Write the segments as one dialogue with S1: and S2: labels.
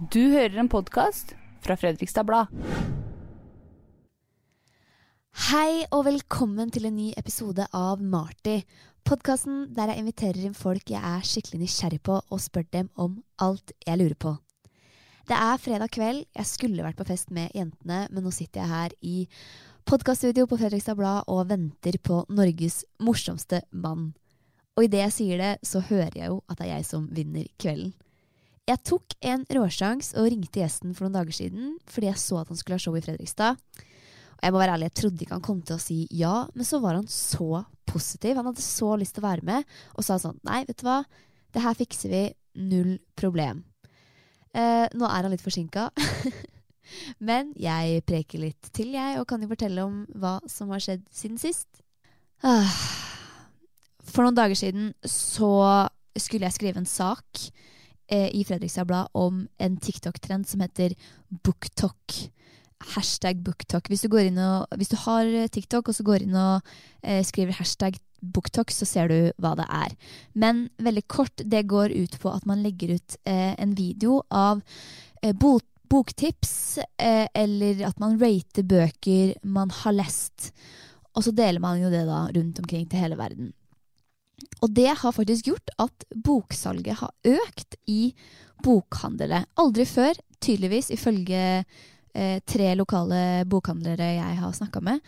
S1: Du hører en podkast fra Fredrikstad Blad.
S2: Hei og velkommen til en ny episode av Marty. Podkasten der jeg inviterer inn folk jeg er skikkelig nysgjerrig på, og spør dem om alt jeg lurer på. Det er fredag kveld. Jeg skulle vært på fest med jentene, men nå sitter jeg her i podkaststudio på Fredrikstad Blad og venter på Norges morsomste mann. Og idet jeg sier det, så hører jeg jo at det er jeg som vinner kvelden. Jeg tok en råsjans og ringte gjesten for noen dager siden fordi jeg så at han skulle ha show i Fredrikstad. Og jeg må være ærlig, jeg trodde ikke han kom til å si ja, men så var han så positiv. Han hadde så lyst til å være med, og sa sånn Nei, vet du hva, det her fikser vi. Null problem. Eh, nå er han litt forsinka. men jeg preker litt til, jeg, og kan jo fortelle om hva som har skjedd siden sist. Ah. For noen dager siden så skulle jeg skrive en sak i Fredrikstad Blad om en TikTok-trend som heter BookTok hashtag booktok. Hvis hvis du har TikTok og så går inn og eh, skriver hashtag booktok, så ser du hva det er. Men veldig kort, det går ut på at man legger ut eh, en video av eh, bok, boktips, eh, eller at man rater bøker man har lest. Og så deler man jo det da rundt omkring til hele verden. Og det har faktisk gjort at boksalget har økt i bokhandlere. Aldri før, tydeligvis, ifølge eh, tre lokale bokhandlere jeg har snakka med,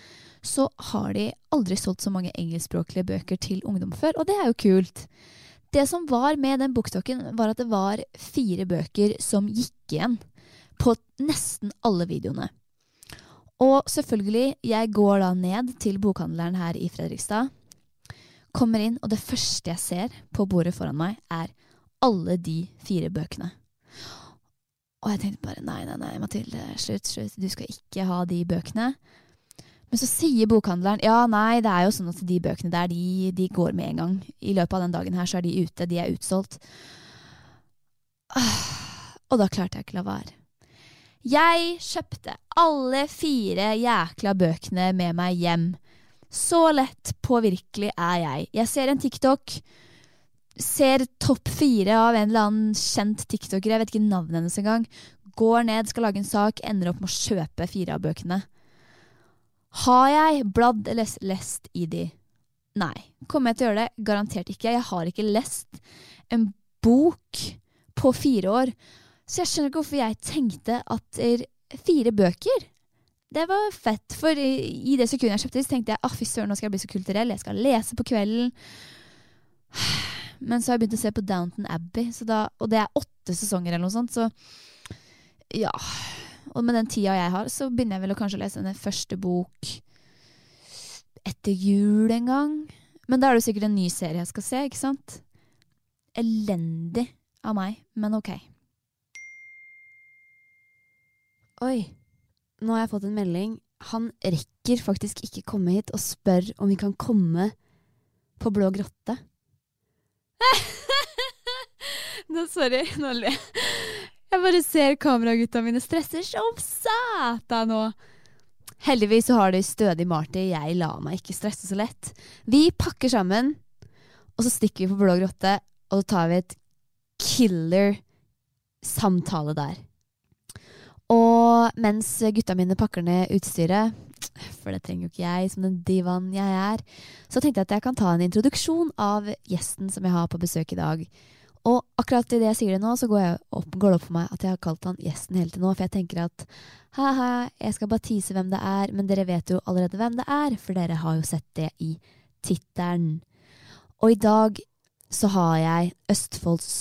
S2: så har de aldri solgt så mange engelskspråklige bøker til ungdom før, og det er jo kult. Det som var med den bokstokken, var at det var fire bøker som gikk igjen på nesten alle videoene. Og selvfølgelig, jeg går da ned til bokhandleren her i Fredrikstad, kommer inn, og det første jeg ser på bordet foran meg, er alle de fire bøkene. Og jeg tenkte bare nei, nei, nei, Mathilde, slutt, slutt, du skal ikke ha de bøkene. Men så sier bokhandleren ja, nei, det er jo sånn at de bøkene der, de, de går med en gang. I løpet av den dagen her så er de ute, de er utsolgt. Og da klarte jeg ikke la være. Jeg kjøpte alle fire jækla bøkene med meg hjem. Så lett påvirkelig er jeg. Jeg ser en TikTok, ser topp fire av en eller annen kjent tiktoker, jeg vet ikke navnet hennes engang, går ned, skal lage en sak, ender opp med å kjøpe fire av bøkene. Har jeg bladd eller lest i de? Nei. Kommer jeg til å gjøre det? Garantert ikke. Jeg har ikke lest en bok på fire år. Så jeg skjønner ikke hvorfor jeg tenkte at fire bøker det var fett, for i, det sekundet jeg kjøpte det, så tenkte jeg ah, fy søren, nå skal jeg bli så kulturell. Jeg skal lese på kvelden. Men så har jeg begynt å se på Downton Abbey, da, og det er åtte sesonger eller noe sånt, så ja. Og med den tida jeg har, så begynner jeg vel å kanskje lese den første bok etter jul en gang. Men da er det sikkert en ny serie jeg skal se, ikke sant? Elendig av meg, men ok. Oi, nå har jeg fått en melding. Han rekker faktisk ikke komme hit og spør om vi kan komme på Blå grotte. nå, sorry, nå ler jeg. Jeg bare ser kameragutta mine stresser som satan nå. Heldigvis så har de stødig Marty. Jeg lar meg ikke stresse så lett. Vi pakker sammen, og så stikker vi på Blå grotte, og så tar vi et killer samtale der. Og mens gutta mine pakker ned utstyret, for det trenger jo ikke jeg som den divaen jeg er, så tenkte jeg at jeg kan ta en introduksjon av gjesten som jeg har på besøk i dag. Og akkurat idet jeg sier det nå, så går, opp, går, det opp for meg at jeg har kalt han gjesten hele til nå, for jeg tenker at ha-ha, jeg skal bare tease hvem det er, men dere vet jo allerede hvem det er, for dere har jo sett det i tittelen. Og i dag så har jeg Østfolds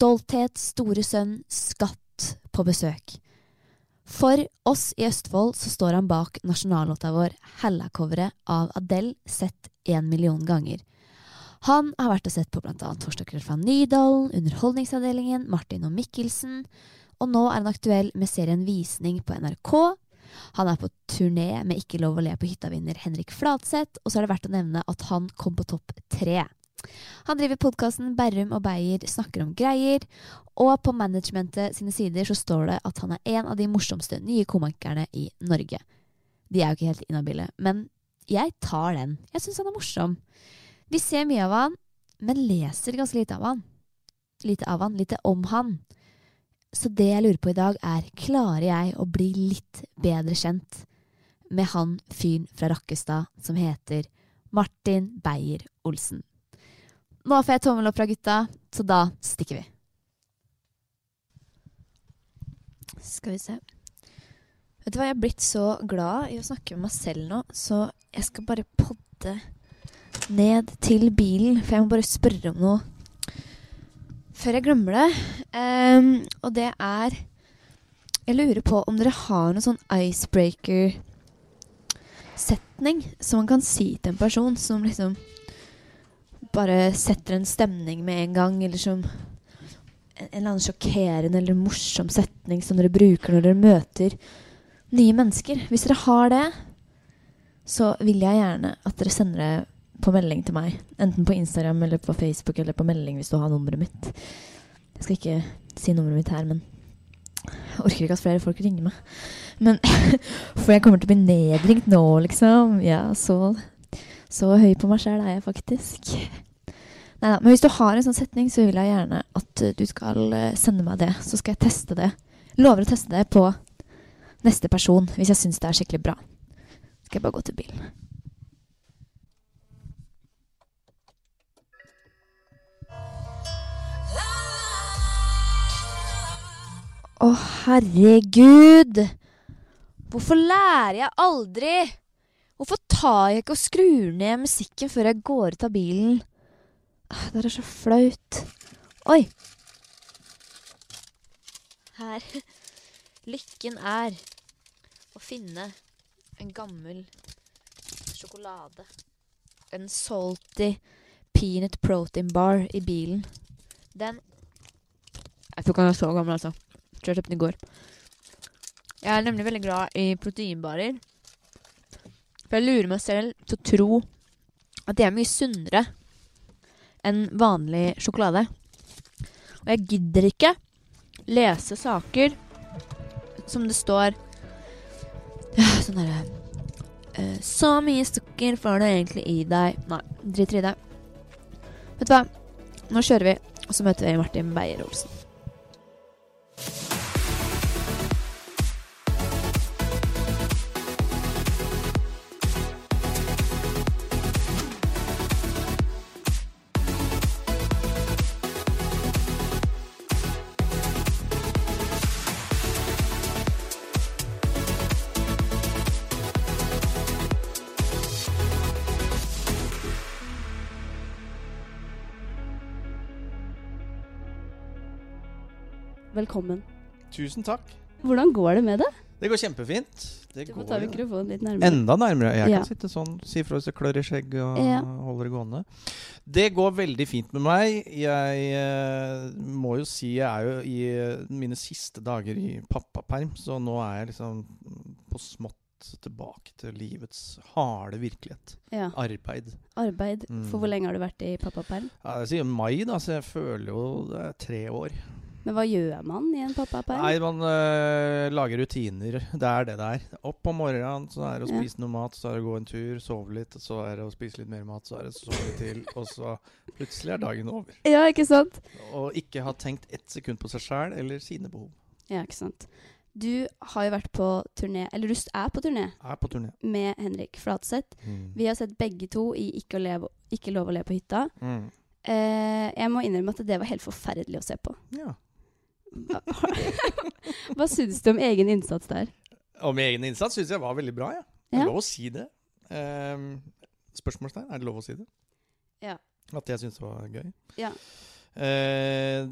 S2: stolthet, store sønn, Skatt, på besøk. For oss i Østfold så står han bak nasjonallåta vår Hella-coveret av Adele sett én million ganger. Han har vært og sett på bl.a. Torsdager fra Nydalen, Underholdningsavdelingen, Martin og Mikkelsen, og nå er han aktuell med serien Visning på NRK. Han er på turné med Ikke lov å le på hytta-vinner Henrik Fladseth, og så er det verdt å nevne at han kom på topp tre. Han driver podkasten Berrum og Beyer snakker om greier, og på managementet sine sider så står det at han er en av de morsomste nye komikerne i Norge. De er jo ikke helt inhabile, men jeg tar den. Jeg syns han er morsom. Vi ser mye av han, men leser ganske lite av han. Lite av han, lite om han. Så det jeg lurer på i dag, er klarer jeg å bli litt bedre kjent med han fyren fra Rakkestad som heter Martin Beyer-Olsen. Nå får jeg tommel opp fra gutta, så da stikker vi. Skal vi se. Vet du hva, jeg er blitt så glad i å snakke med meg selv nå, så jeg skal bare podde ned til bilen, for jeg må bare spørre om noe før jeg glemmer det. Um, og det er Jeg lurer på om dere har noen sånn icebreaker-setning som man kan si til en person som liksom bare setter en stemning med en gang, eller som en, eller annen sjokkerende eller morsom setning som dere bruker når dere møter nye mennesker. Hvis dere har det, så vil jeg gjerne at dere sender det på melding til meg. Enten på Instagram eller på Facebook eller på melding hvis du har nummeret mitt. Jeg skal ikke si nummeret mitt her, men jeg orker ikke at flere folk ringer meg. Men For jeg kommer til å bli nedringt nå, liksom. Ja, så, så høy på meg sjæl er jeg faktisk. Neida, men hvis du har en sånn setning, så vil jeg gjerne at du skal eh, sende meg det. Så skal jeg teste det. Lover å teste det på neste person hvis jeg syns det er skikkelig bra. Skal jeg bare gå til bilen. Å, herregud! Hvorfor lærer jeg aldri? Hvorfor tar jeg ikke og skrur ned musikken før jeg går ut av bilen? Ah, det er så flaut. Oi! Her. Lykken er å finne en gammel sjokolade. En salty peanut protein bar i bilen. Den Jeg tror ikke han er så gammel, altså. Tror jeg kjøpte den i går. Jeg er nemlig veldig glad i proteinbarer. For jeg lurer meg selv til å tro at de er mye sunnere enn vanlig sjokolade. Og jeg gidder ikke lese saker som det står Sånn derre uh, Så mye sukker får du egentlig i deg. Nei, driter i det. Vet du hva? Nå kjører vi, og så møter vi Martin Beyer-Olsen.
S1: Velkommen.
S3: Tusen takk.
S1: Hvordan går det med deg?
S3: Det går kjempefint. Det
S1: Du
S3: går
S1: må ta mikrofonen litt nærmere.
S3: enda nærmere. Jeg
S1: Ja.
S3: kan sitte sånn, si fra hvis det klør i skjegget og
S1: Ja.
S3: holder det gående. Det går veldig fint med meg. Jeg eh, må jo si jeg er jo i eh, mine siste dager i pappaperm, så nå er jeg liksom på smått tilbake til livets harde virkelighet.
S1: Ja.
S3: Arbeid.
S1: Arbeid.
S3: Mm.
S1: For hvor lenge har du vært i pappaperm?
S3: Ja, jeg sier mai, da, så jeg føler jo det er tre år.
S1: Men hva gjør man i en pappaperm?
S3: Nei, man øh, lager rutiner. Det er det det er. Opp om morgenen, så er det å
S1: Ja.
S3: spise noe mat, så er det å gå en tur, sove litt, så er det å spise litt mer mat, så er det å sove til, og så plutselig er dagen over.
S1: Ja, ikke sant?
S3: Og ikke ha tenkt ett sekund på seg sjæl eller sine behov.
S1: Ja, ikke sant. Du har jo vært på turné, eller du er på turné,
S3: Er på turné.
S1: med Henrik Flatseth.
S3: Mm.
S1: Vi har sett begge to i Ikke, leve, ikke lov å le på hytta.
S3: Mm.
S1: Eh, jeg må innrømme at det var helt forferdelig å se på.
S3: Ja.
S1: Hva, syns du om egen innsats der?
S3: Om egen innsats syns jeg var veldig bra, ja. Det
S1: Ja.
S3: er lov å si det. Um, spørsmålstegn, er det lov å si det?
S1: Ja.
S3: At jeg syns det var gøy?
S1: Ja.
S3: Eh,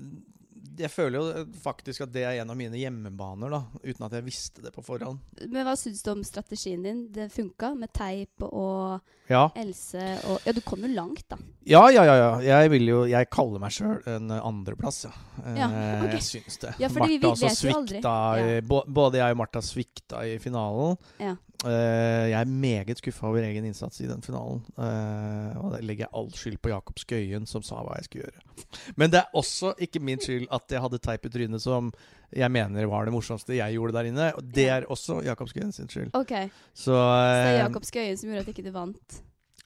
S3: jeg føler jo faktisk at det er en av mine hjemmebaner, da, uten at jeg visste det på forhånd.
S1: Men hva syns du om strategien din? Det funka med teip og
S3: Ja,
S1: Else og Ja, du kom jo langt, da.
S3: Ja, ja, ja. ja. Jeg vil jo Jeg kaller meg sjøl en andreplass, ja.
S4: Ja, okay.
S3: Jeg syns det.
S4: Ja, Martha vi
S3: vi også svikta i,
S4: Ja.
S3: Både jeg og Martha svikta i finalen. Eh, jeg er meget skuffa over egen innsats i den finalen. Eh, og der legger jeg all skyld på Jakob Skøyen, som sa hva jeg skulle gjøre. Men det er også ikke min skyld at jeg hadde teip i trynet som jeg mener var det morsomste jeg gjorde der inne. Og det er også Jakob Skøyen sin skyld.
S4: Ok,
S3: Så,
S4: det er
S3: eh,
S4: Jakob Skøyen som gjorde at ikke du vant.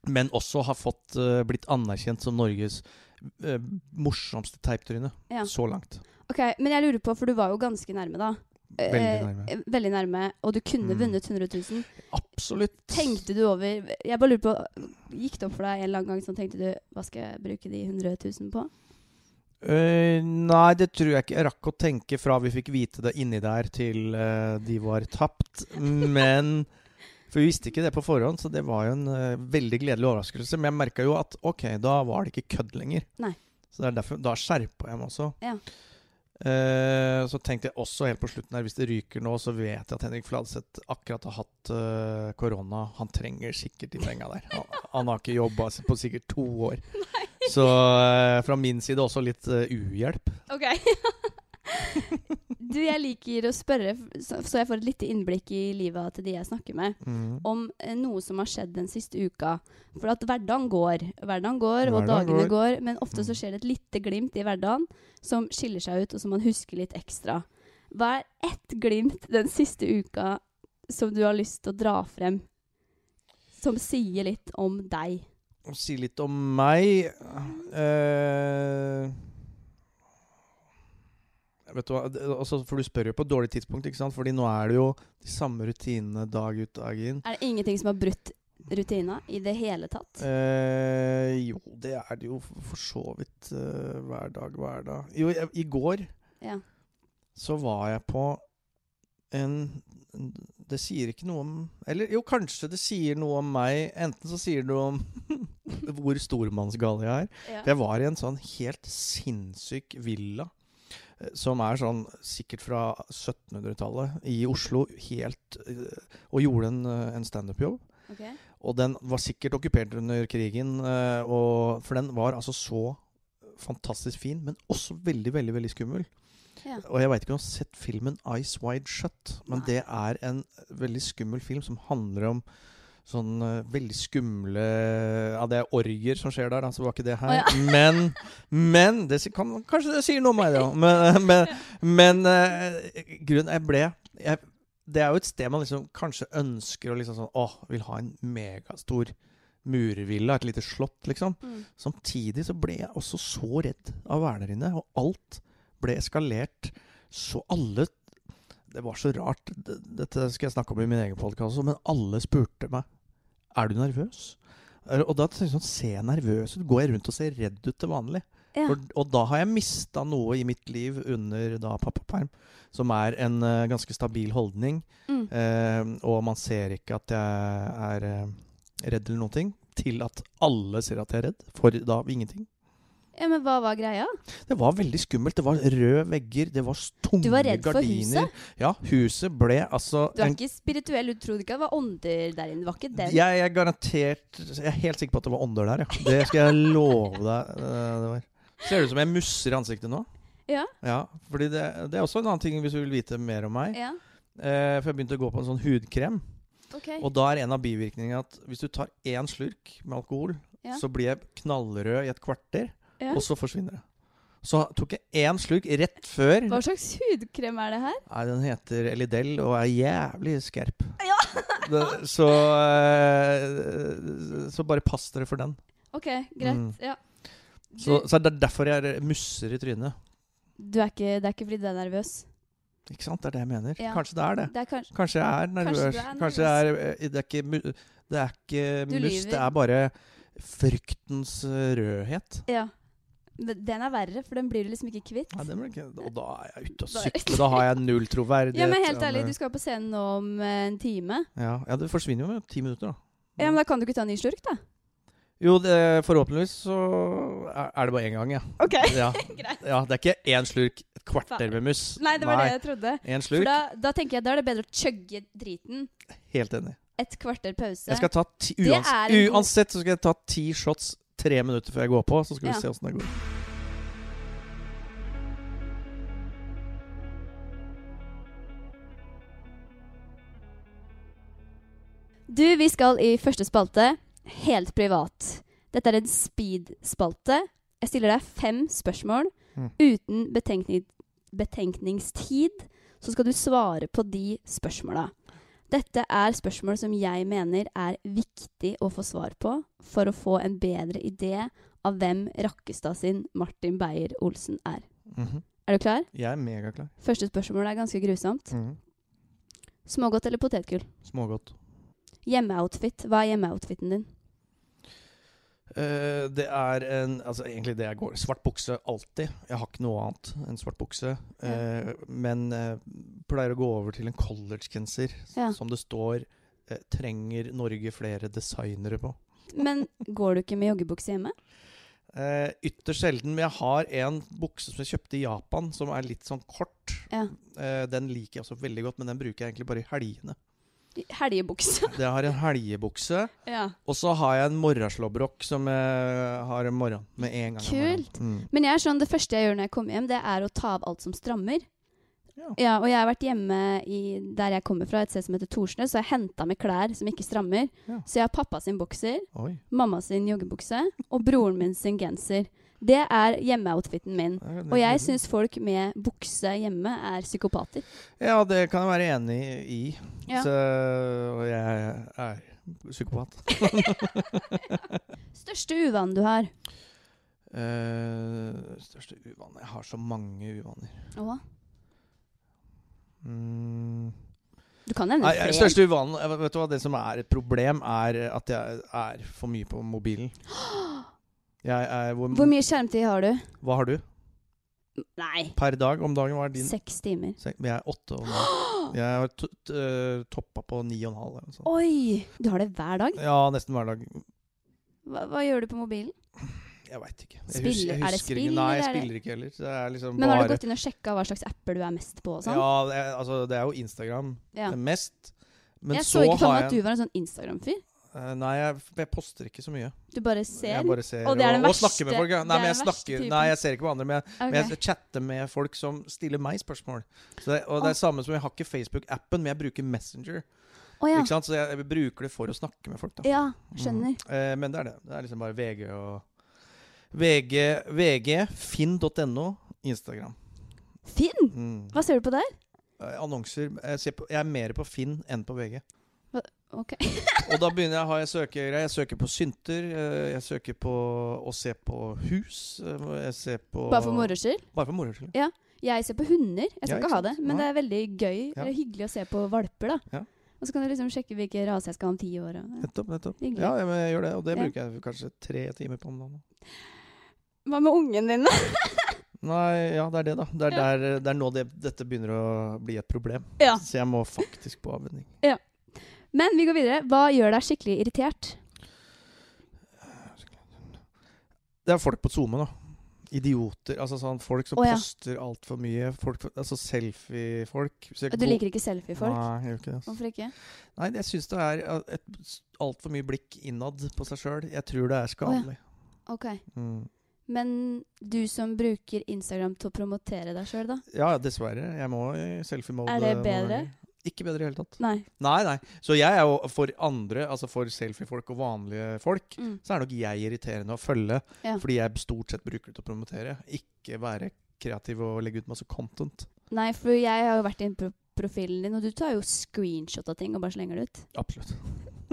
S3: men også har fått blitt anerkjent som Norges morsomste teiptryne
S4: Ja.
S3: så langt.
S4: Ok, Men jeg lurer på, for du var jo ganske nærme, da.
S3: Veldig
S4: Eh,
S3: nærme.
S4: veldig nærme, og du kunne
S3: Mm.
S4: vunnet 100 000.
S3: Absolutt.
S4: Tenkte du over Jeg bare lurer på, Gikk det opp for deg en annen gang sånn tenkte du Hva skal jeg bruke de 100 000 på?
S3: Uh, nei, det tror jeg ikke. Jeg rakk å tenke fra vi fikk vite det inni der, til uh, de var tapt. Men For vi visste ikke det på forhånd, så det var jo en uh, veldig gledelig overraskelse. Men jeg merka jo at ok, da var det ikke kødd lenger.
S4: Nei.
S3: Så det er derfor, da skjerpa jeg meg også.
S4: Ja.
S3: Eh, så tenkte jeg også helt på slutten her, hvis det ryker nå, så vet jeg at Henrik Fladseth akkurat har hatt eh, korona. Han trenger sikkert de penga der. Han, han har ikke jobba på sikkert to år. Så eh, fra min side også litt uhjelp.
S4: Ok. du, jeg liker å spørre, så, jeg får et lite innblikk i livet til de jeg snakker med,
S3: mm.
S4: om eh, noe som har skjedd den siste uka. For at hverdagen går, hverdagen går, og
S3: Hverdagen
S4: dagene
S3: går.
S4: går. Men ofte så
S3: Mm.
S4: skjer det et lite glimt i hverdagen som skiller seg ut, og som man husker litt ekstra. Hva er ett glimt den siste uka som du har lyst til å dra frem, som sier litt om deg?
S3: Å si litt om meg eh, Vet du hva, altså, For du spør jo på et dårlig tidspunkt, ikke sant? Fordi nå er det jo de samme rutinene dag ut dag inn.
S4: Er det ingenting som har brutt rutina i det hele tatt?
S3: Eh, jo, det er det jo for, så vidt eh, hver dag, hver dag. Jo, i, i går
S4: Ja.
S3: så var jeg på en Det sier ikke noe om Eller jo, kanskje det sier noe om meg. Enten så sier det noe om hvor stormannsgal jeg er.
S4: Ja.
S3: Jeg var i en sånn helt sinnssyk villa. Som er sånn sikkert fra 1700-tallet i Oslo. Helt eh, Og gjorde en, eh, en standup-jobb.
S4: Okay.
S3: Og den var sikkert okkupert under krigen. eh, Og, for den var altså så fantastisk fin, men også veldig, veldig veldig skummel.
S4: Ja.
S3: Og jeg veit ikke om du har sett filmen 'Ice Wide Shut', men
S4: Nei.
S3: det er en veldig skummel film som handler om sånn eh, veldig skumle Ja, det er orger som skjer der, så var ikke det her.
S4: Oh, ja.
S3: Men, men det kan, Kanskje det sier noe om meg, det òg. Men, men, men eh, grunnen Jeg ble jeg, Det er jo et sted man liksom kanskje ønsker å liksom sånn Å, vil ha en megastor murvilla, et lite slott, liksom.
S4: Mm.
S3: Samtidig så ble jeg også så redd av å være der inne, og alt ble eskalert. Så alle Det var så rart. Dette skal jeg snakke om i min egen podkast også, men alle spurte meg Er du nervøs. Er- Og da tenkte jeg sånn Ser jeg nervøs ut? Går jeg rundt og ser redd ut til vanlig?
S4: Ja.
S3: For, og da har jeg mista noe i mitt liv under da pappaperm, som er en uh, ganske stabil holdning.
S4: Mm.
S3: Uh, og man ser ikke at jeg er uh, redd eller noen ting, til at alle ser at jeg er redd, for da ingenting.
S4: Ja, men hva var greia?
S3: Det var veldig skummelt. Det var røde vegger, det var tunge
S4: Du var redd for
S3: gardiner. Ja, huset ble altså
S4: Du er
S3: en-
S4: ikke spirituell, du trodde ikke det var ånder der inne? Det var ikke den?
S3: jeg er garantert Jeg er helt sikker på at det var ånder der, ja. Det skal jeg love deg. eh, Det var. Ser det ut som jeg musser i ansiktet nå?
S4: Ja.
S3: Ja, fordi det, det er også en annen ting hvis du vil vite mer om meg.
S4: Ja,
S3: Eh, for jeg begynte å gå på en sånn hudkrem.
S4: Okay.
S3: Og da er en av bivirkningene at hvis du tar én slurk med alkohol,
S4: Ja.
S3: så blir jeg knallrød i et kvarter,
S4: Ja.
S3: og så forsvinner det. Så tok jeg én slurk rett før.
S4: Hva slags hudkrem er det her?
S3: Nei, Den heter Elidel og er jævlig skerp.
S4: Ja.
S3: Det, så eh, Så bare pass dere for den.
S4: Ok, greit.
S3: Mm.
S4: Ja.
S3: Så,
S4: Du,
S3: så det er derfor jeg musser i trynet.
S4: du er ikke, det er ikke fordi du er nervøs?
S3: Ikke sant? Det er det jeg mener.
S4: Ja.
S3: Kanskje det er det.
S4: Det er kanskje
S3: Kanskje jeg er nervøs.
S4: Kanskje, er
S3: Kanskje jeg er, eh, det er ikke, det er ikke
S4: Du
S3: mus,
S4: lyver.
S3: det er bare fryktens eh, rødhet.
S4: Ja. Den er verre, for den blir du liksom ikke kvitt.
S3: Ja, ikke, og da er jeg ute og sykler. Da har jeg null troverdighet.
S4: Ja, men helt ærlig, du skal på scenen nå om eh, en time.
S3: ja, ja, det forsvinner jo med ti minutter, da.
S4: Ja, men Da kan du ikke ta en ny slurk, da?
S3: Jo, det, forhåpentligvis så er, det bare én gang, ja.
S4: Ok,
S3: ja.
S4: greit.
S3: Ja, Det er ikke én slurk, et kvarter med mus.
S4: Nei, det var det jeg trodde. For
S3: slurk.
S4: da, da tenker jeg da er det bedre å chugge driten.
S3: Helt enig.
S4: Et kvarter pause.
S3: Jeg skal ta ti, uans
S4: en
S3: Uansett så skal jeg ta ti shots tre minutter før jeg går på, så skal
S4: Ja.
S3: vi se åssen det går.
S4: Du, vi skal i første spalte. Helt privat. Dette er en speed-spalte. Jeg stiller deg fem spørsmål
S3: Mm.
S4: uten betenkning, betenkningstid. Så skal du svare på de spørsmåla. Dette er spørsmål som jeg mener er viktig å få svar på for å få en bedre idé av hvem Rakkestad sin Martin Beyer-Olsen er.
S3: Mhm.
S4: Er du klar?
S3: Jeg er megaklar.
S4: Første spørsmål er ganske grusomt.
S3: Mhm.
S4: Smågodt eller potetgull?
S3: Smågodt.
S4: Hjemmeoutfit. Hva er hjemmeoutfiten din?
S3: Eh, det er en Altså egentlig det jeg går Svart bukse alltid. Jeg har ikke noe annet enn svart bukse. Eh, men uh, pleier å gå over til en collegegenser
S4: Ja.
S3: som det står 'Trenger Norge flere designere' på.
S4: Men går du ikke med joggebukse hjemme?
S3: Uh, ytterst sjelden. Men jeg har en bukse som jeg kjøpte i Japan, som er litt sånn kort.
S4: Ja.
S3: Uh, den liker jeg også veldig godt, men den bruker jeg egentlig bare i helgene.
S4: Helgebukse.
S3: Jeg har en helgebukse,
S4: ja.
S3: og så har jeg en morgenslåbrok som jeg har en morgen med en gang.
S4: Kult.
S3: Mm.
S4: Men jeg er sånn, det første jeg gjør når jeg kommer hjem, det er å ta av alt som strammer.
S3: Ja.
S4: og jeg har vært hjemme i, der jeg kommer fra, et sted som heter Torsnes, så jeg henta med klær som ikke strammer.
S3: Ja.
S4: Så jeg har pappa sin bokser,
S3: Oi.
S4: mamma sin joggebukse og broren min sin genser. Det er hjemmeoutfiten min. Og jeg syns folk med bukse hjemme er psykopater.
S3: Ja, det kan jeg være enig i.
S4: Ja.
S3: Så, og jeg er psykopat.
S4: Største uvanen du har?
S3: Uh, største uvanen Jeg har så mange uvaner.
S4: Å,
S3: Mm.
S4: du kan nevne flere.
S3: største uvanen eh, Vet du hva, Det som er et problem, er at jeg er for mye på mobilen. Er, hvor,
S4: Hvor mye skjermtid har du?
S3: Hva har du
S4: Nei,
S3: per dag om dagen? Hva er din?
S4: seks timer.
S3: Sek, Jeg er åtte om dagen. Jeg har t- t- eh, toppa på ni og en halv. eller sånt.
S4: Oi! Du har det hver dag?
S3: Ja, nesten hver dag.
S4: Hva, hva gjør du på mobilen?
S3: Jeg veit ikke. Jeg
S4: Spiller-
S3: hus- jeg
S4: er det
S3: husker
S4: spill,
S3: ikke. Nei, jeg
S4: er
S3: spiller ikke heller. Er liksom
S4: Men har du gått inn og sjekka hva slags apper du er mest på? sånn?
S3: Ja, det er, altså, det er jo Instagram
S4: Ja.
S3: det er mest. Men
S4: jeg
S3: så,
S4: så ikke for meg at du var en sånn Instagram-fyr.
S3: Eh, Nei, jeg, jeg poster ikke så mye.
S4: Du bare ser.
S3: Bare ser
S4: Og det er den
S3: og snakker med
S4: verste-
S3: folk. Ja. Nei, jeg snakker
S4: typen.
S3: Nei, jeg ser ikke på andre, men jeg, men
S4: Ok.
S3: jeg chatter med folk som stiller meg spørsmål. Så det, og det er samme som jeg har ikke Facebook-appen, men jeg bruker Messenger.
S4: Oh, ja.
S3: Ikke sant? Så jeg, bruker det for å snakke med folk. da
S4: Ja, skjønner.
S3: Mm. Uh, men det er det. Det er liksom bare VG og VG, VG finn.no, Instagram.
S4: Finn!
S3: Mm.
S4: Hva ser du på der?
S3: Uh, Annonser jeg, ser på, jeg er mer på Finn enn på VG.
S4: Ok.
S3: Og da begynner jeg å ha jeg søker, jeg søker på synter, eh, jeg søker på å se på hus. eh, Jeg ser på
S4: Bare for moro skyld?
S3: Bare for moro skyld.
S4: Jeg ser på hunder. Jeg skal
S3: Ja,
S4: ikke ha det,
S3: men
S4: men det er veldig gøy
S3: Ja.
S4: eller hyggelig å se på valper. da
S3: Ja.
S4: Og så kan du liksom sjekke hvilken rase jeg skal ha om ti år.
S3: Nettopp. nettopp
S4: Hyggelig.
S3: Ja, ja, jeg gjør det, og det
S4: Ja.
S3: bruker jeg kanskje tre timer på om dagen.
S4: Hva med ungen din, da?
S3: Nei, ja, det er det, da. Det er,
S4: Ja.
S3: der, det er nå det, dette begynner å bli et problem.
S4: Ja.
S3: Så jeg må faktisk på avvenning.
S4: Men vi går videre. Hva gjør deg skikkelig irritert?
S3: Det er folk på SoMe, da. Idioter. Altså sånn folk som
S4: oh, ja.
S3: poster altfor mye. Folk, altså selfie-folk.
S4: Du liker ikke selfie-folk?
S3: Nei, jeg gjør ikke det.
S4: Hvorfor ikke?
S3: Nei, jeg syns det er altfor mye blikk innad på seg sjøl. Jeg tror det er skadelig.
S4: Ok.
S3: mm.
S4: Men du som bruker Instagram til å promotere deg sjøl, da?
S3: Ja, dessverre. Jeg må i selfie-mode.
S4: Er det bedre?
S3: ganger. Ikke bedre i hele tatt.
S4: Nei.
S3: Nei, nei. Så jeg er jo for andre, altså for selfie-folk og vanlige folk,
S4: Mm.
S3: så er nok jeg irriterende å følge.
S4: Ja.
S3: Fordi jeg stort sett bruker det til å promotere. Ikke være kreativ og legge ut masse content.
S4: Nei, for jeg har jo vært inne på profilen din, og du tar jo screenshot av ting og bare slenger det ut.
S3: Absolutt.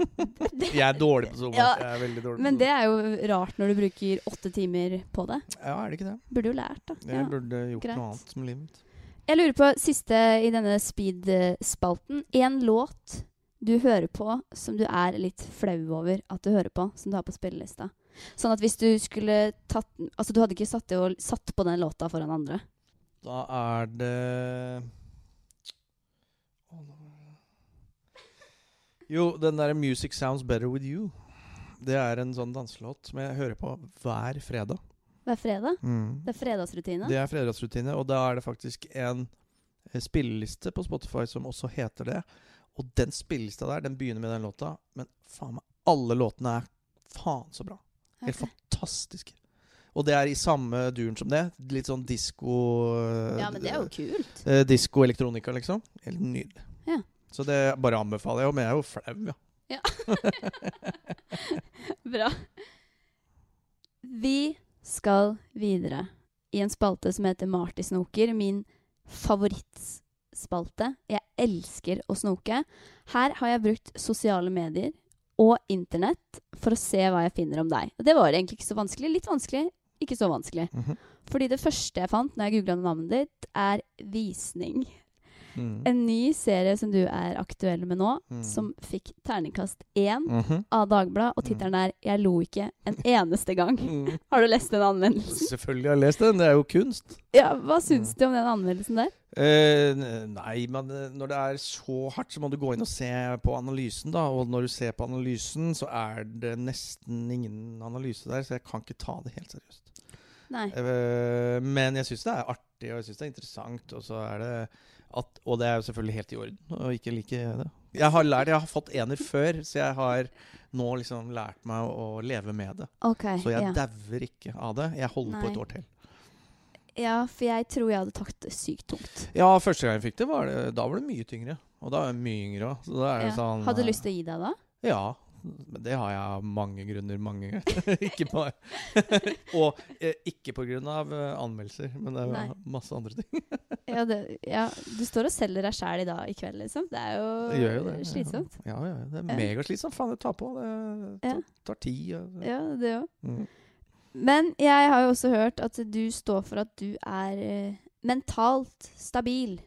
S3: jeg er dårlig på sånt.
S4: Ja,
S3: Jeg er veldig dårlig
S4: Men det er jo rart når du bruker åtte timer på det.
S3: Ja, er det ikke det?
S4: Burde jo lært, da.
S3: Jeg
S4: Ja.
S3: burde gjort
S4: greit.
S3: noe annet med livet mitt.
S4: Jeg lurer på siste i denne speed-spalten. En låt du hører på som du er litt flau over at du hører på, som du har på spillelista. Sånn at hvis du skulle tatt Altså, du hadde ikke satt, og, satt på den låta foran andre.
S3: Da er det Jo, den derre 'Music Sounds Better With You'. Det er en sånn danselåt som jeg hører på hver fredag.
S4: Hver fredag.
S3: Mm.
S4: Det er fredagsrutine.
S3: Det er fredagsrutine, og da er det faktisk en eh, spilleliste på Spotify som også heter det. Og den spillelista der, den begynner med den låta, men faen meg, alle låtene er faen så bra. Helt
S4: Ok.
S3: fantastiske. Og det er i samme duren som det. Litt sånn disko
S4: Ja, men det er jo kult.
S3: eh, Disko elektronika, liksom. Helt nydelig.
S4: Ja.
S3: Så det bare anbefaler jeg men jeg er jo flau, ja.
S4: Bra. Vi skal videre i en spalte som heter Marty snoker. Min favorittspalte. Jeg elsker å snoke. Her har jeg brukt sosiale medier og internett for å se hva jeg finner om deg. Og det var egentlig ikke så vanskelig. Litt vanskelig, ikke så vanskelig.
S3: Mhm.
S4: Fordi det første jeg fant når jeg googla navnet ditt, er visning.
S3: Mm.
S4: En ny serie som du er aktuell med nå,
S3: Mm.
S4: som fikk terningkast én
S3: Mhm.
S4: av Dagbladet, og tittelen er 'Jeg lo ikke en eneste gang'.
S3: Mm.
S4: Har du lest den anmeldelsen?
S3: Selvfølgelig har jeg lest den. Det er jo kunst.
S4: Ja, Hva syns du om den anmeldelsen der?
S3: Eh, nei, men eh, når det er så hardt, så må du gå inn og se på analysen, da. Og når du ser på analysen, så er det nesten ingen analyse der, så jeg kan ikke ta det helt seriøst.
S4: Nei.
S3: Eh, men jeg syns det er artig, og jeg syns det er interessant. Og, så er det at, og det er jo selvfølgelig helt i orden å ikke like det. Jeg har lært, jeg har fått ener før, så jeg har nå liksom lært meg å, å leve med det.
S4: Okay,
S3: Så jeg
S4: ja.
S3: dauer ikke av det. Jeg holder på et år til.
S4: ja, for jeg tror jeg hadde tatt det sykt tungt.
S3: Ja, første gang jeg fikk det, var det, da var det mye tyngre. Og da var jeg mye yngre òg. Så da er det
S4: Ja.
S3: sånn
S4: Hadde du
S3: eh,
S4: lyst til å gi deg da?
S3: Ja. Men det har jeg av mange grunner. Mange Ikke bare Og eh, ikke på av eh, anmeldelser, men det er
S4: Nei.
S3: masse andre ting.
S4: Ja, det, ja, du står og selger deg sjæl i dag i kveld, liksom. Det er jo
S3: gjør jo det.
S4: slitsomt.
S3: Ja, ja, det er megaslitsomt. Faen, det tar på. Det tar, tar tid. Ja,
S4: Ja, det òg.
S3: Mm.
S4: Men jeg har jo også hørt at du står for at du er eh, mentalt stabil.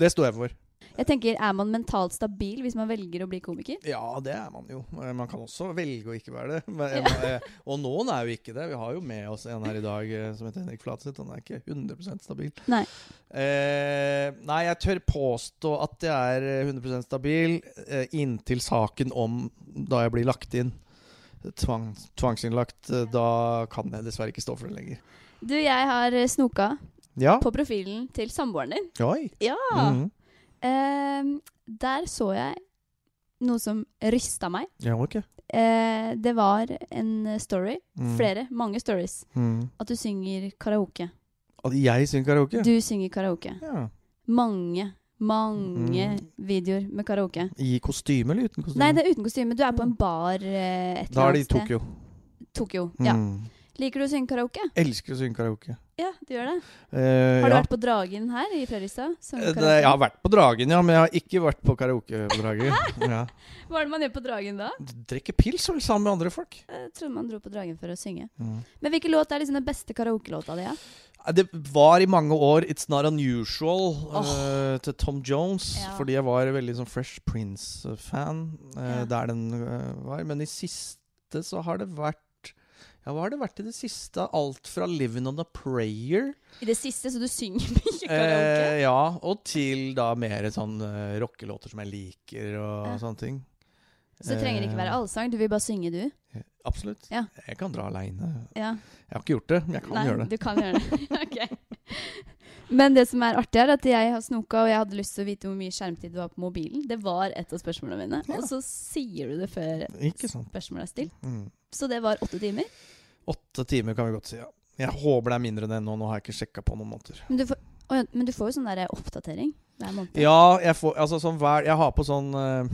S3: Det står jeg for.
S4: Jeg tenker, Er man mentalt stabil hvis man velger å bli komiker?
S3: Ja, det er man jo. Eh, Man kan også velge å ikke være det. Men,
S4: Ja.
S3: eh, Og noen er jo ikke det. Vi har jo med oss en her i dag eh, som heter Henrik Flatseth. Han er ikke 100% stabil.
S4: Nei.
S3: Eh, nei, jeg tør påstå at jeg er eh, 100 stabil eh, inntil saken om da jeg blir lagt inn. Tvang, tvangsinnlagt. Da kan jeg dessverre ikke stå for det lenger.
S4: Du, jeg har snoka
S3: Ja.
S4: på profilen til samboeren din.
S3: Oi.
S4: Ja!
S3: Mhm.
S4: Ehm, der så jeg noe som rysta meg.
S3: Ja, ok.
S4: Eh, det var en story.
S3: Mm.
S4: Flere. Mange stories.
S3: Mm.
S4: At du synger karaoke.
S3: At jeg synger karaoke?
S4: Du synger karaoke.
S3: Ja.
S4: Mange, mange
S3: Mm.
S4: videoer med karaoke.
S3: I kostyme eller uten kostyme?
S4: Nei, det er uten kostyme. Du er på en bar eh, et
S3: Da er det i. Tokyo.
S4: Tokyo, ja.
S3: Mm.
S4: Liker du å synge karaoke?
S3: Elsker å synge karaoke.
S4: Ja, du gjør det.
S3: Uh,
S4: Har du
S3: ja.
S4: vært på Dragen her i Fredrikstad?
S3: Eh, jeg har vært på Dragen, ja, men jeg har ikke vært på karaoke på Dragen. Ja.
S4: Hva er det man gjør på Dragen da?
S3: Drikker pils vel sammen med andre folk.
S4: Jeg trodde man dro på Dragen for å synge.
S3: Mm.
S4: Men hvilken låt er liksom den beste karaokelåta di? Ja?
S3: Eh, Det var i mange år 'It's Not Unusual'
S4: oh.
S3: uh, til Tom Jones.
S4: Ja.
S3: Fordi jeg var veldig sånn Fresh Prince-fan
S4: uh,
S3: der den var. Men i siste så har det vært Ja, hva har det vært i det siste? Alt fra 'Living On A Prayer'
S4: I det siste, så du synger mye karaoke?
S3: eh, Ja, og til da mer sånn uh, rockelåter som jeg liker og
S4: Ja.
S3: sånne ting.
S4: Så det trenger ikke være
S3: Eh,
S4: allsang, du vil bare synge, du?
S3: Absolutt.
S4: Ja.
S3: Jeg kan dra aleine.
S4: Ja.
S3: Jeg har ikke gjort det, men jeg kan
S4: Nei,
S3: gjøre det.
S4: du kan gjøre det. ok. Men det som er artig, er at jeg har snoka, og jeg hadde lyst til å vite hvor mye skjermtid du har på mobilen. Det var et av spørsmålene mine.
S3: Ja.
S4: Og så sier du det før spørsmålet er stilt.
S3: Mm.
S4: Så det var åtte timer.
S3: Åtte timer kan vi godt si, ja. Jeg håper det er mindre enn det nå. Nå har jeg ikke sjekka på noen måneder.
S4: Men du får, å men du får jo sånn der oppdatering hver måned.
S3: Ja, jeg får Altså sånn hver Jeg har på sånn eh,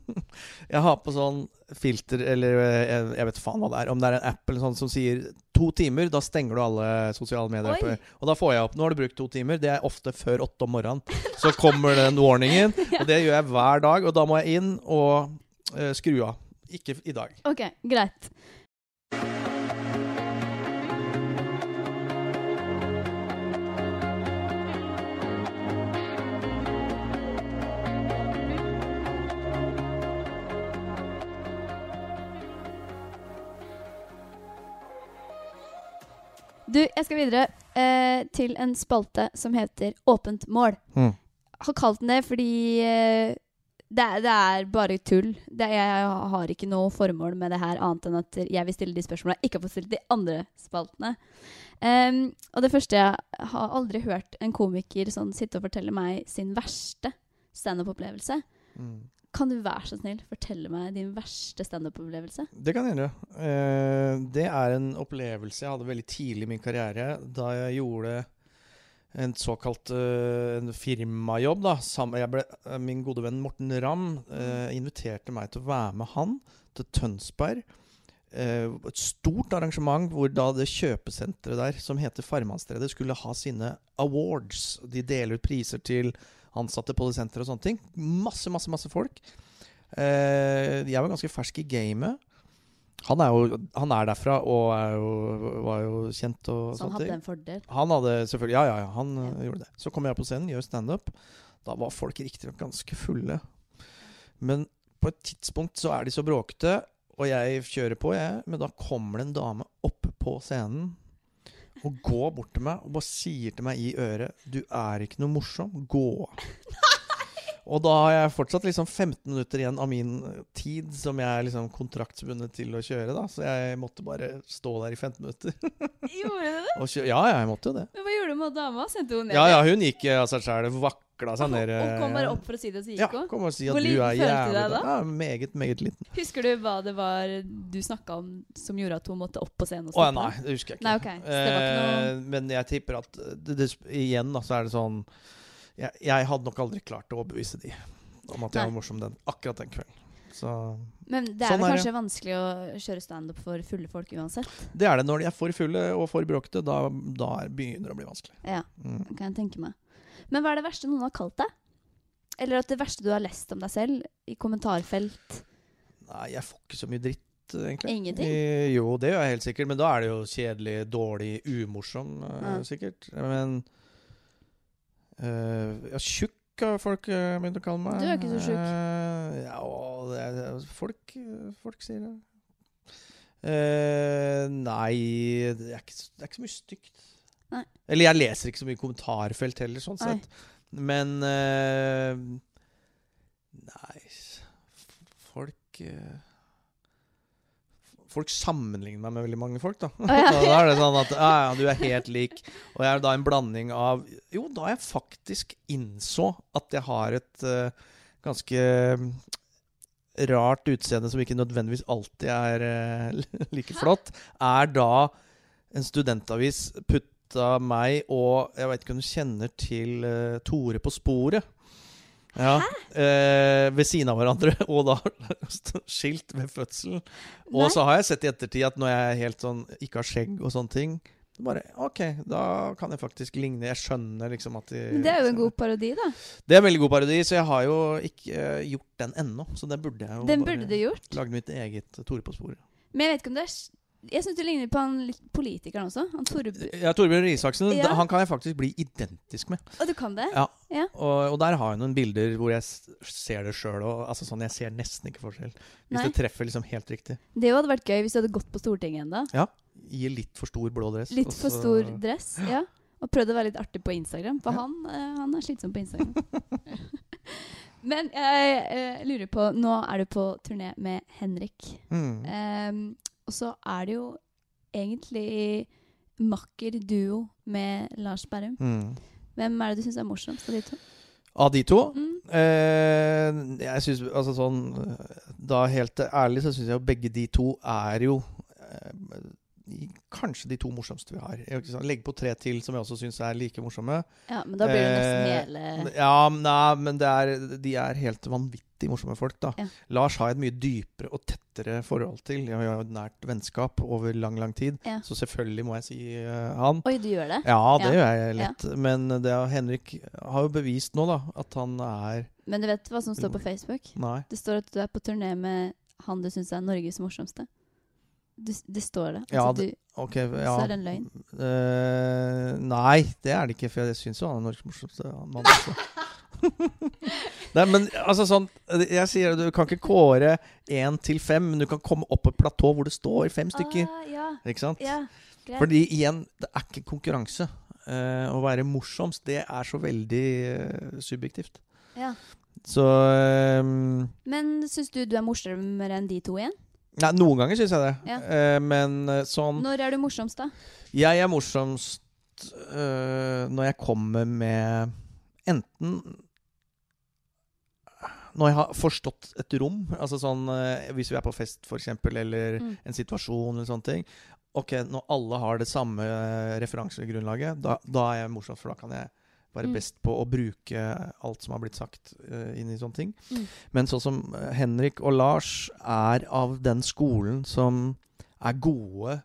S3: Jeg har på sånn filter, eller eh, jeg, jeg vet faen hva det er. Om det er en app eller sånn som sier to timer, da stenger du alle sosiale medier.
S4: Oi.
S3: Og da får jeg opp Nå har du brukt to timer. Det er ofte før åtte om morgenen. Så kommer den warningen, og det gjør jeg hver dag. Og da må jeg inn og uh, skru av. Ikke i dag.
S4: Ok, greit. Du, jeg skal videre eh, til en spalte som heter Åpent mål.
S3: Mm.
S4: Har kalt den det fordi eh, det, er, det er bare tull. Det, jeg har ikke noe formål med det her annet enn at jeg vil stille de spørsmålene jeg ikke har fått stilt de andre spaltene. Um, og det første Jeg har aldri hørt en komiker sånn sitte og fortelle meg sin verste standup-opplevelse.
S3: Mm.
S4: Kan du være så snill fortelle meg din verste standup-opplevelse?
S3: Det kan jeg gjøre. Eh, det er en opplevelse jeg hadde veldig tidlig i min karriere, da jeg gjorde en såkalt uh, en firmajobb. da. Sam- ble, eh, min gode venn Morten Ramm uh, inviterte meg til å være med han til Tønsberg. Uh, et stort arrangement hvor da det kjøpesenteret der, som heter Farmannstredet, skulle ha sine awards. De deler ut priser til ansatte senteret og sånne ting. Masse, masse, masse folk. Eh, jeg var ganske fersk i gamet. Han er jo han er derfra og er jo, var jo kjent og
S4: Så han hadde en fordel.
S3: Han hadde selvfølgelig Ja, ja, ja, han
S4: Ja.
S3: øh, gjorde det. Så kommer jeg på scenen, gjør standup. Da var folk riktignok ganske fulle. Men på et tidspunkt så er de så bråkete, og jeg kjører på, jeg. Men da kommer det en dame opp på scenen og går bort til meg og bare sier til meg i øret 'Du er ikke noe morsom. Gå av'. Og da har jeg fortsatt liksom 15 minutter igjen av min tid som jeg er liksom kontraktsbundet til å kjøre. da Så jeg måtte bare stå der i 15 minutter.
S4: Gjorde du det?
S3: Ja, ja, jeg måtte jo det.
S4: Men hva gjorde du med dama? Sendte hun ned?
S3: Ja, ja, hun gikk av seg sjæl. Vakla seg ned.
S4: Og kom bare
S3: eh,
S4: opp for å si det, så
S3: Ja,
S4: gikk hun?
S3: kom og si at
S4: Hvor
S3: du er jævlig
S4: deg da?
S3: Ja, meget, meget liten.
S4: Husker du hva det var du snakka om som gjorde at hun måtte opp på scenen?
S3: Å ja, nei, det husker jeg ikke.
S4: Nei, ok. Så det var ikke noe
S3: Eh, Men jeg tipper at det, det, igjen da, så er det sånn jeg, jeg hadde nok aldri klart å overbevise de om at jeg
S4: Nei.
S3: var morsom den, akkurat den kvelden. Så
S4: Men det er
S3: Sånn
S4: vel
S3: er
S4: kanskje vanskelig å kjøre standup for fulle folk uansett?
S3: det er det når de er for fulle og for bråkete. Da, da er- begynner det å bli vanskelig.
S4: Ja,
S3: Mm.
S4: kan jeg tenke meg. Men hva er det verste noen har kalt deg? Eller at det verste du har lest om deg selv i kommentarfelt?
S3: Nei, jeg får ikke så mye dritt, egentlig.
S4: Ingenting?
S3: Eh, jo, det gjør jeg helt sikkert, men da er det jo kjedelig, dårlig, umorsom, eh,
S4: Ja.
S3: sikkert. Men øh, Ja, tjukk har folk uh, begynt å kalle meg.
S4: Du er ikke så tjukk.
S3: Uh, ja, det er, folk, folk sier det. Uh, nei, det er, ikke, det er ikke så mye stygt.
S4: Nei.
S3: Eller jeg leser ikke så mye kommentarfelt heller, sånn
S4: Nei.
S3: sett. Men uh, Nei Folk uh, Folk sammenligner meg med veldig mange folk, da.
S4: Oh, ja.
S3: Da er det sånn at ja, ja, du er helt lik. Og jeg er da en blanding av Jo, da jeg faktisk innså at jeg har et uh, ganske rart utseende som ikke nødvendigvis alltid er uh, like flott, er da en studentavis putta meg og Jeg vet ikke om du kjenner til uh, Tore på sporet? Ja, eh, ved siden av hverandre, og da skilt ved fødselen. Og
S4: Nei.
S3: så har jeg sett i ettertid at når jeg er helt sånn ikke har skjegg og sånne ting bare, OK, da kan jeg faktisk ligne. Jeg skjønner liksom at de
S4: det er jo en god parodi, da.
S3: Det er en veldig god parodi, så jeg har jo ikke uh, gjort den ennå. Så det burde jeg jo
S4: Den burde du gjort.
S3: Lagd mitt eget Tore på sporet.
S4: Men jeg vet ikke om det er Jeg syns du ligner på han politikeren også. Han Torb...
S3: Ja, Torbjørn Isaksen,
S4: Ja.
S3: han kan jeg faktisk bli identisk med.
S4: Og du kan det?
S3: Ja.
S4: Ja.
S3: Og, og der har jeg noen bilder hvor jeg ser det sjøl. Altså sånn, jeg ser nesten ikke forskjell. Hvis
S4: Nei.
S3: det treffer liksom helt riktig.
S4: Det hadde vært gøy hvis du hadde gått på Stortinget ennå.
S3: Ja. Gi litt for stor blå dress.
S4: Litt for stor dress. Ja. Og prøvd å være litt artig på Instagram, for han, eh, han er slitsom på Instagram. Men jeg eh, lurer på Nå er du på turné med Henrik.
S3: Mm.
S4: Ehm, og så er det jo egentlig makker duo med Lars Berrum.
S3: Mm.
S4: Hvem er det du syns er morsomst av de to?
S3: Av de to?
S4: Mm.
S3: Eh, jeg syns altså sånn Da helt ærlig så syns jeg jo begge de to er jo eh, Kanskje de to morsomste vi har. Legg på tre til som jeg også syns er like morsomme.
S4: Ja, men da blir det nesten
S3: Eh,
S4: hele
S3: Ja, nei, men det er, de er helt vanvittig morsomme folk, da.
S4: Ja.
S3: Lars har jeg et mye dypere og tettere forhold til. Jeg har jo et nært vennskap over lang, lang tid.
S4: Ja.
S3: Så selvfølgelig må jeg si uh, han.
S4: Oi, du gjør det?
S3: Ja, det
S4: Ja.
S3: gjør jeg lett. Men det Henrik har jo bevist nå, da, at han er
S4: Men du vet hva som står på Facebook?
S3: Nei.
S4: Det står at du er på turné med han du syns er Norges morsomste. Du, det står det.
S3: Ja,
S4: Altså,
S3: det- okay, ja.
S4: Så er det en løgn.
S3: Uh, nei, det er det ikke, for jeg syns jo han er Norges morsomste mann nei, men altså sånn Jeg sier du kan ikke kåre én til fem, men du kan komme opp på et platå hvor det står fem stykker.
S4: Ah, ja,
S3: Ikke sant?
S4: ja, greit.
S3: Fordi igjen, det er ikke konkurranse. Uh, å være morsomst, det er så veldig uh, subjektivt.
S4: ja.
S3: Så um,
S4: Men syns du du er morsommere enn de to igjen?
S3: Nei, noen ganger syns jeg det.
S4: Ja.
S3: Eh, men eh, sånn
S4: Når er du morsomst, da?
S3: Jeg er morsomst øh, når jeg kommer med enten når jeg har forstått et rom, altså sånn eh, hvis vi er på fest f.eks., eller
S4: Mm.
S3: en situasjon eller sånne ting Ok, når alle har det samme referansegrunnlaget, da, da er jeg morsom, for da kan jeg være
S4: Mm.
S3: best på å bruke alt som har blitt sagt uh, inn i sånne ting.
S4: Mm.
S3: Men sånn som eh, Henrik og Lars er av den skolen som er gode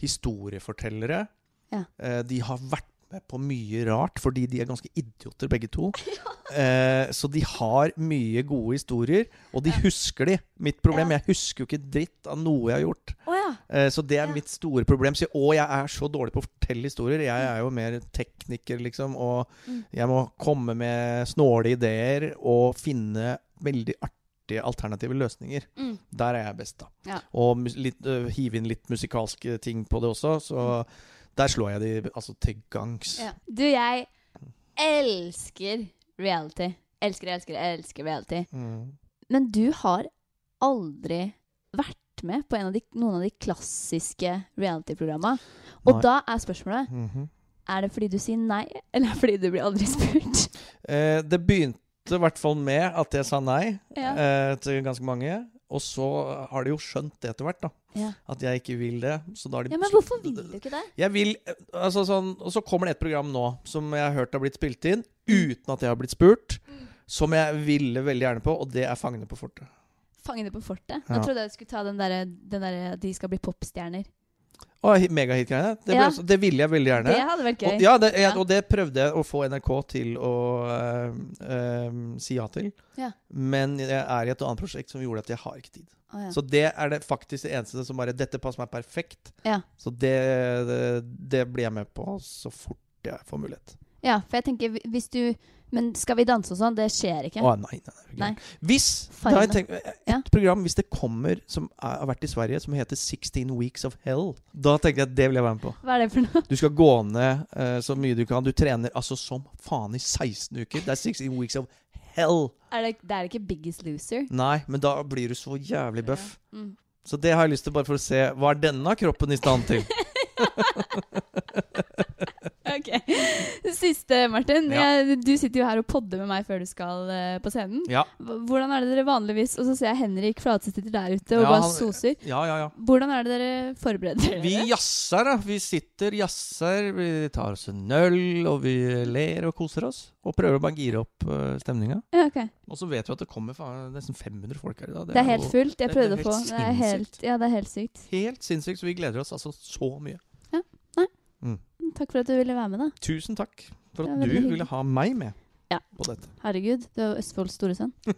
S3: historiefortellere.
S4: Ja.
S3: Uh, de har vært på mye rart, fordi de er ganske idioter begge to. Eh, så de har mye gode historier, og de husker de. Mitt problem Jeg husker jo ikke dritt av noe jeg har gjort. Eh, så det er mitt store problem. Så, og jeg er så dårlig på å fortelle historier. Jeg er jo mer tekniker, liksom. Og
S4: Mm.
S3: jeg må komme med snåle ideer og finne veldig artige alternative løsninger.
S4: Mm.
S3: Der er jeg best, da.
S4: Ja.
S3: Og litt, uh, hive inn litt musikalske ting på det også. Så der slår jeg de altså til gangs.
S4: Ja. Du, jeg elsker reality. Elsker, elsker, elsker reality.
S3: Mm.
S4: Men du har aldri vært med på en av de, noen av de klassiske reality-programma. Og
S3: Nei.
S4: da er spørsmålet
S3: Mhm.
S4: Er det fordi du sier nei, eller fordi du blir aldri spurt?
S3: eh, det begynte i hvert fall med at jeg sa nei
S4: Ja.
S3: eh, til ganske mange. Og så har de jo skjønt det etter hvert, da.
S4: Ja.
S3: At jeg ikke vil det. Så da har de
S4: Ja, Men hvorfor vil du ikke det?
S3: Jeg vil, altså sånn, Og så kommer det et program nå som jeg har hørt har blitt spilt inn uten at jeg har blitt spurt. Som jeg ville veldig gjerne på, og det er 'Fangene på fortet'.
S4: Fangene på fortet? Nå
S3: Ja.
S4: trodde jeg skulle ta den derre den der, De skal bli popstjerner.
S3: Og hi- megahit-greiene. Det, ble
S4: Ja.
S3: også- det ville jeg veldig gjerne.
S4: Det hadde vært gøy.
S3: Og, ja, det, jeg,
S4: Ja.
S3: og det prøvde jeg å få NRK til å øh, øh, si ja til.
S4: Ja.
S3: Men jeg er i et annet prosjekt som gjorde at jeg har ikke tid.
S4: Å, ja.
S3: Så det er det faktisk det eneste som bare Dette passer meg perfekt.
S4: Ja.
S3: Så det, det, det blir jeg med på så fort jeg får mulighet.
S4: ja, for jeg tenker hvi- hvis du Men Skal vi danse og sånn? Det skjer ikke.
S3: Å nei, nei, nei. Hvis da jeg tenker, Et
S4: Ja.
S3: program hvis det kommer som er, har vært i Sverige, som heter 16 Weeks of Hell, da tenker jeg at det vil jeg være med på.
S4: Hva er det for noe?
S3: Du skal gå ned uh, så mye du kan. Du trener altså som faen i 16 uker. Det er 16 weeks of hell.
S4: Er det, det er ikke Biggest Loser?
S3: Nei, men da blir du så jævlig bøff.
S4: Mm.
S3: Så det har jeg lyst til bare for å se hva er denne kroppen i stand til.
S4: Ok. Siste, Martin.
S3: Ja.
S4: Jeg, du sitter jo her og podder med meg før du skal uh, på scenen.
S3: Ja.
S4: Hvordan er det dere vanligvis Og så ser jeg Henrik Flatseth sitter der ute og
S3: Ja,
S4: bare soser.
S3: Ja, ja, ja.
S4: Hvordan er det dere forbereder dere?
S3: Vi jazzer, da. Vi sitter, jazzer, vi tar oss en øl, og vi ler og koser oss. Og prøver å bare gire opp uh, stemninga.
S4: Ja, okay.
S3: Og så vet vi at det kommer faen, nesten 500 folk her i dag.
S4: Det er helt
S3: jo
S4: fullt. Jeg prøvde å få Det er helt, ja, det er helt sykt.
S3: Helt sinnssykt, så vi gleder oss altså så mye.
S4: Takk for at du ville være med, da.
S3: Tusen takk for at du
S4: hyggelig.
S3: ville ha meg med
S4: Ja.
S3: på dette.
S4: Herregud, du er jo Østfolds store sønn.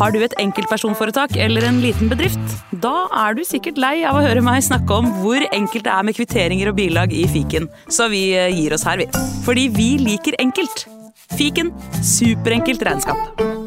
S5: Har du et enkeltpersonforetak eller en liten bedrift? Da er du sikkert lei av å høre meg snakke om hvor enkelt det er med kvitteringer og bilag i fiken, så vi eh, gir oss her, vi. Fordi vi liker enkelt. Fiken superenkelt regnskap.